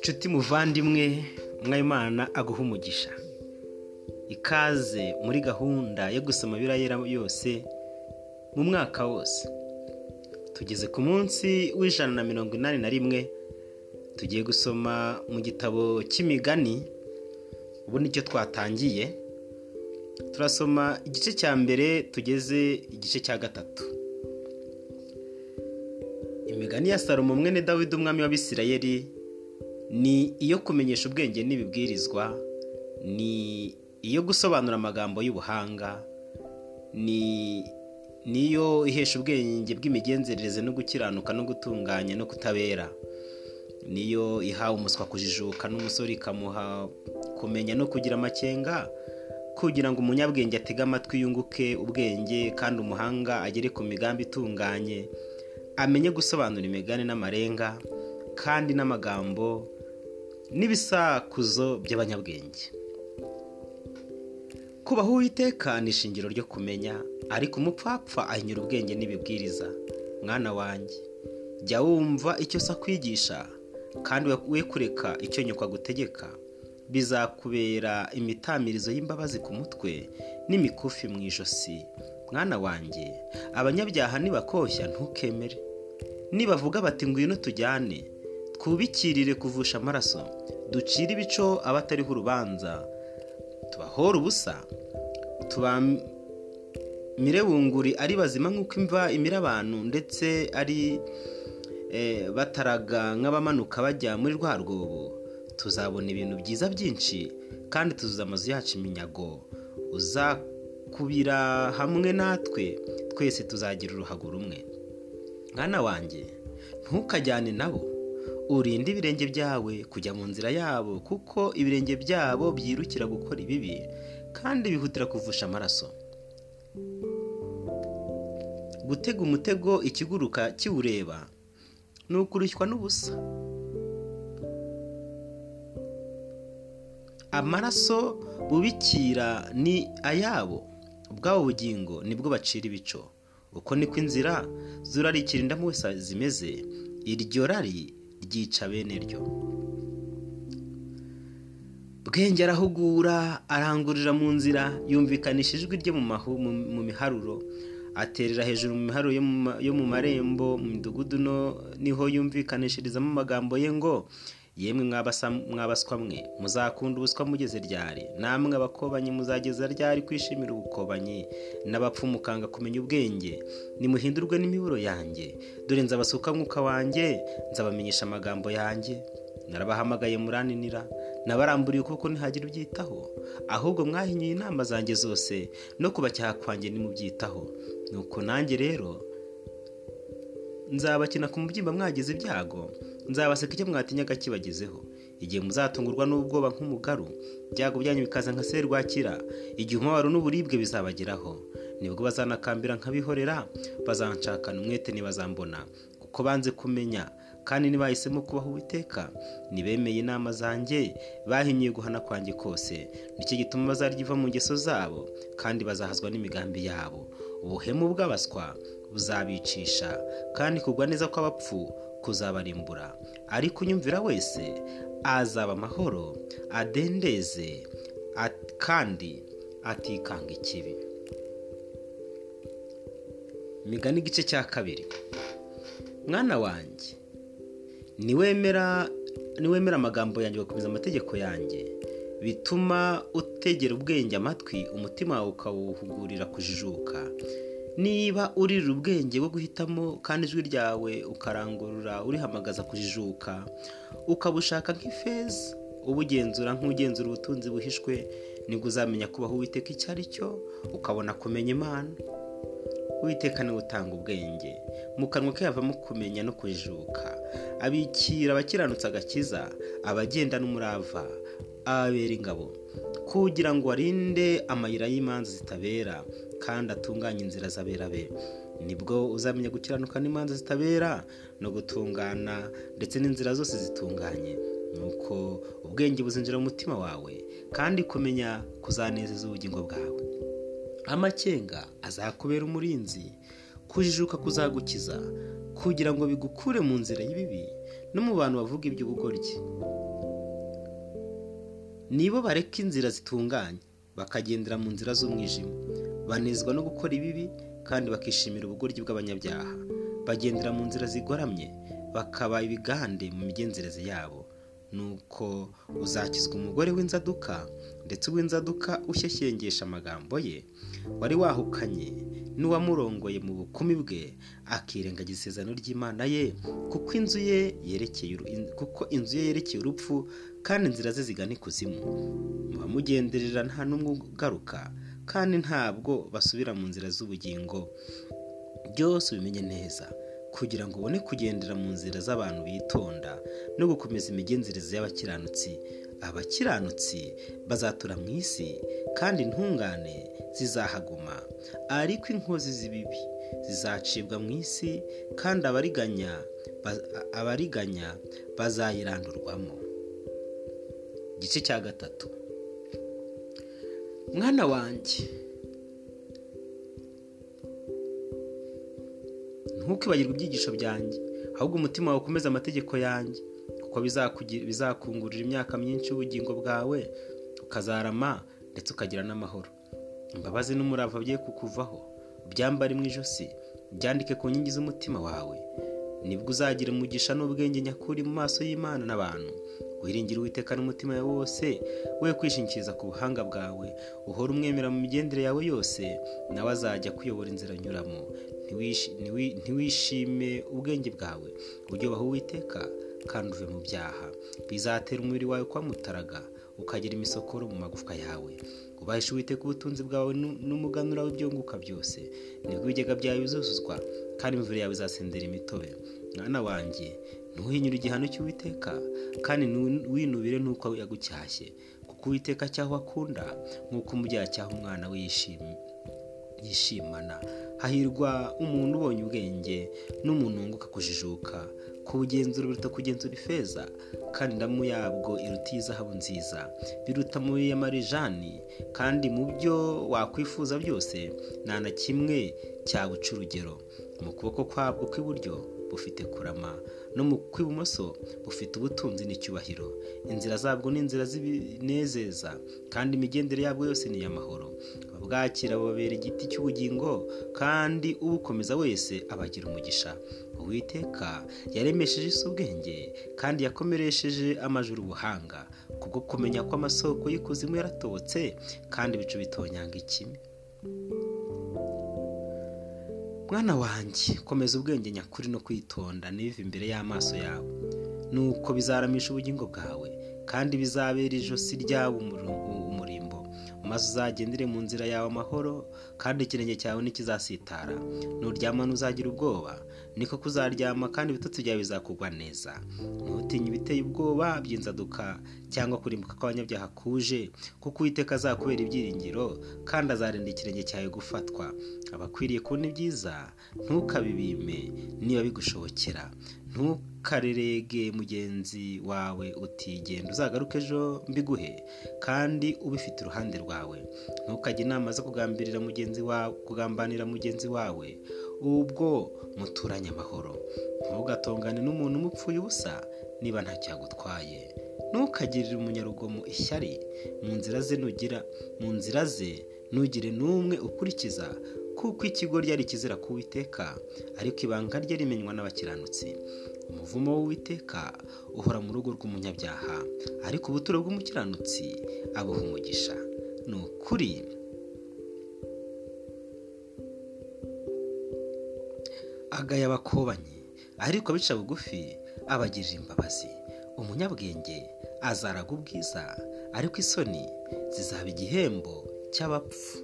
nshuti muvandimwe mwayimana aguha umugisha. Ikaze muri gahunda yo gusoma birayera yose mu mwaka wose. Tugeze ku munsi w'ijana na mirongo inani na rimwe tugiye gusoma mu gitabo cy'imigani ubu ni cyo twatangiye. Turasoma igice cya mbere tugeze igice cya gatatu. Imigani ya salomo mwene dawidi umwami w'abisirayeli ni iyo kumenyesha ubwenge n'ibibwirizwa ni iyo gusobanura amagambo y'ubuhanga ni niyo ihesha ubwenge bw'imigenzereze no gukiranuka no gutunganya no kutabera niyo ihawe umuswa kujijuka n'umusore ikamuha kumenya no kugira amakenga kugira ngo umunyabwenge atege amatwi yunguke ubwenge kandi umuhanga agere ku migambi itunganye. Amenye gusobanura imigani n'amarenga kandi n'amagambo n'ibisakuzo by'abanyabwenge. Kubaho uwiteka ni ishingiro ryo kumenya ariko umupfapfa ahinyura ubwenge n'ibibwiriza. Mwana wanjye jya wumva icyo se kandi we kureka icyo nyoko agutegeka bizakubera imitamirizo y'imbabazi ku mutwe n'imikufi mu ijosi. Mwana wanjye abanyabyaha nibakoshya ntukemere. Nibavuga bati ngwino tujyane twubikirire kuvusha amaraso ducire ibico abatariho urubanza tubahora ubusa tubamire bunguri ari bazima nk'uko imva imira abantu ndetse ari bataraga nk'abamanuka bajya muri rwa rwobo. Tuzabona ibintu byiza byinshi kandi tuzuza amazu yacu iminyago. Uzakubira hamwe natwe twese tuzagira uruhago rumwe. Mwana wanjye ntukajyane nabo. Urinde ibirenge byawe kujya mu nzira yabo kuko ibirenge byabo byirukira gukora ibibi kandi bihutira kuvusha amaraso. Gutega umutego ikiguruka kiwureba ni ukurushywa n'ubusa. Amaraso bubikira ni ayabo. Ubwabo bugingo ni bwo bacira ibico. Uko niko inzira zurarikira indamu wese zimeze iryo rari ryica bene ryo. Bwenge arahugura arangurira mu nzira yumvikanisha ijwi rye mu miharuro. Aterera hejuru mu miharuro yo mu marembo mu midugudu ni ho yumvikanishirizamo amagambo ye ngo yemwe mwabaswa mwe muzakunda ubuswa mugeze ryari? Namwe abakobanyi muzageza ryari kwishimira ubukobanyi n'abapfu mukanga kumenya ubwenge? Nimuhindurwe n'imiburo yanjye? Dore nzabasuka mwuka wanjye nzabamenyesha amagambo yanjye. Narabahamagaye muraninira nabaramburiye ukuboko ntihagire ubyitaho. Ahubwo mwahinyuye inama zanjye zose no kubacyaha kwanjye nimubyitaho nuko nanjye rero nzabakina ku mubyimba mwagize ibyago. Nzabaseka icyo mwatinyaga kibagezeho igihe muzatungurwa n'ubwoba nk'umugaru ibyago byanyu bikaza nka serwakira. Igihe umubabaro n'uburibwe bizabageraho. Nibwo bazanakambira nkabihorera bazanshakana umwete ntibazambona. Kuko banze kumenya kandi ntibahisemo kubaho uwiteka. Ntibemeye inama zanjye bahinyuye guhana kwanjye kose. Nicyo gituma bazarya iva mu ngeso zabo kandi bazahazwa n'imigambi yabo. Ubuhemu bw'abaswa buzabicisha kandi kugwa neza kw'abapfu kuzabarimbura. Ariko unyumvira wese azaba amahoro adendeze kandi atikanga ikibi. Imigani igice cya kabiri. Mwana wanjye niwemera niwemera amagambo yanjye ugakomeza amategeko yanjye bituma utegera ubwenge amatwi umutima wawe ukawuhugurira kujijuka. Niba uririra ubwenge bwo guhitamo kandi ijwi ryawe ukarangurura urihamagaza kujijuka ukabushaka nk'ifeza ubugenzura nk'ugenzura ubutunzi buhishwe ni bwo uzamenya kubaho uwiteka icyo ari cyo ukabona kumenya imana. Uwiteka ni we utanga ubwenge. Mu kanwa ke havamo kumenya no kujijuka. Abikira abakiranutse agakiza abagenda n'umurava ababera ingabo. Kugira ngo arinde amayira y'imanza zitabera. Kandi atunganye inzira z'abera be ni bwo uzamenya gukiranuka n'imanza zitabera no gutungana ndetse n'inzira zose zitunganye. Nuko ubwenge buzinjira mu mutima wawe kandi kumenya kuzanezeza ubugingo bwawe. Amakenga azakubera umurinzi kujijuka kuzagukiza kugira ngo bigukure mu nzira y'ibibi no mu bantu bavuga iby'ubugoryi nibo bareka inzira zitunganye bakagendera mu nzira z'umwijima. Banezwa no gukora ibibi kandi bakishimira ubugoryi bw'abanyabyaha. Bagendera mu nzira zigoramye bakaba ibigande mu migenzereze yabo. Nuko uzakizwa umugore w'inzaduka ndetse uw'inzaduka ushyeshyengesha amagambo ye wari wahukanye n'uwamurongoye mu bukumi bwe akirengagiza isezerano ry'imana ye kuko inzu ye yerekeye kuko inzu ye yerekeye urupfu kandi inzira ze zigana ikuzimu. Mubamugenderera nta n'umwe ugaruka kandi ntabwo basubira mu nzira z'ubugingo. Byose ubimenye neza. Kugira ngo ubone kugendera mu nzira z'abantu bitonda no gukomeza imigenzereze y'abakiranutsi. Abakiranutsi bazatura mu isi kandi intungane zizahaguma. Ariko inkozi z'ibibi zizacibwa mu isi kandi abariganya abariganya bazayirandurwamo igice cya gatatu. Mwana wanjye ntukibagirwe ibyigisho byanjye ahubwo umutima wawe ukomeze amategeko yanjye kuko bizakungurira imyaka myinshi y'ubugingo bwawe ukazarama ndetse ukagira n'amahoro. Imbabazi n'umurava bye kukuvaho ubyambare mu ijosi byandike ku nkingi z'umutima wawe ni bwo uzagira umugisha n'ubwenge nyakuri mu maso y'imana n'abantu. Wiringira uwiteka n'umutima wawe wose we kwishingikiriza ku buhanga bwawe. Uhora umwemera mu migendere yawe yose nawe azajya kuyobora inzira anyuramo. Ntiwishime ubwenge bwawe. Ujye ubaho uwiteka kandi uve mu byaha. Bizatera umubiri wawe kwa mutaraga ukagira imisokoro mu magufwa yawe. Ubahisha uwiteka ubutunzi bwawe n'umuganura w'ibyunguka byose. Nibwo ibigega byawe bizuzuzwa kandi imvura yawe izasendera imitobe. Mwana wanjye ntuhinyure igihano cy'uwiteka kandi winubire n'uko yagucyashye. Kuko uwiteka cyaho akunda nk'uko umubyeyi cyaha umwana we yishimana. Hahirwa umuntu ubonye ubwenge n'umuntu wunguka kujijuka. Kubugenzura biruta kugenzura ifeza kandi indamu yabwo iruta izahabu nziza. Biruta mu y'amarijani kandi mu byo wakwifuza byose nta na kimwe cyaguca urugero. Mu kuboko kwabwo kw'iburyo bufite kurama no mu kw'ibumoso bufite ubutunzi n'icyubahiro. Inzira zabwo ni inzira z'ibinezeza kandi imigendere yabwo yose ni iy'amahoro. Ababwakira babera igiti cy'ubugingo kandi ubukomeza wese abagira umugisha. Uwiteka yaremesheje isi ubwenge kandi yakomeresheje amajuru ubuhanga. Kubwo kumenya ko amasoko y'ikuzimu yaratobotse kandi ibicu bitonyanga ikime. Mwana wanjye komeza ubwenge nyakuri no kwitonda n'ivi imbere y'amaso yawe. Nuko bizaramisha ubugingo bwawe kandi bizabera ijosi ryawe umurimbo maze uzagendere mu nzira yawe amahoro kandi ikirenge cyawe ntikizasitara. Nuryama ntuzagira ubwoba niko kuzaryama kandi ibitotsi byawe bizakugwa neza. Ntutinye ibiteye ubwoba by'inzaduka cyangwa kurimbuka kw'abanyabyaha kuje kuko uwiteka azakubera ibyiringiro kandi azarinda ikirenge cyawe gufatwa. Abakwiriye kubona ibyiza ntukabibime niba bigushobokera. Ntukarerege mugenzi wawe uti genda uzagaruke ejo mbiguhe. Kandi ubifite iruhande rwawe. Ntukajye inama zo kugambirira mugenzi wawe kugambanira mugenzi wawe. Ubwo muturanye amahoro. Ntugatongane n'umuntu umupfuye ubusa niba ntacyagutwaye ntukagirire umunyarugomo ishyari. Mu nzira ze ntugire n'umwe ukurikiza kuko ikigo ryari kizira kuwiteka ariko ibanga rye rimenywa n'abakiranutsi. Umuvumo w'uwiteka uhora mu rugo rw'umunyabyaha ariko ubuturo bw'umukiranutsi abuha umugisha. Ni ukuri agaya abakobanyi ariko abica bugufi abagirira imbabazi. Umunyabwenge azaraga ubwiza ariko isoni zizaba igihembo cy'abapfu.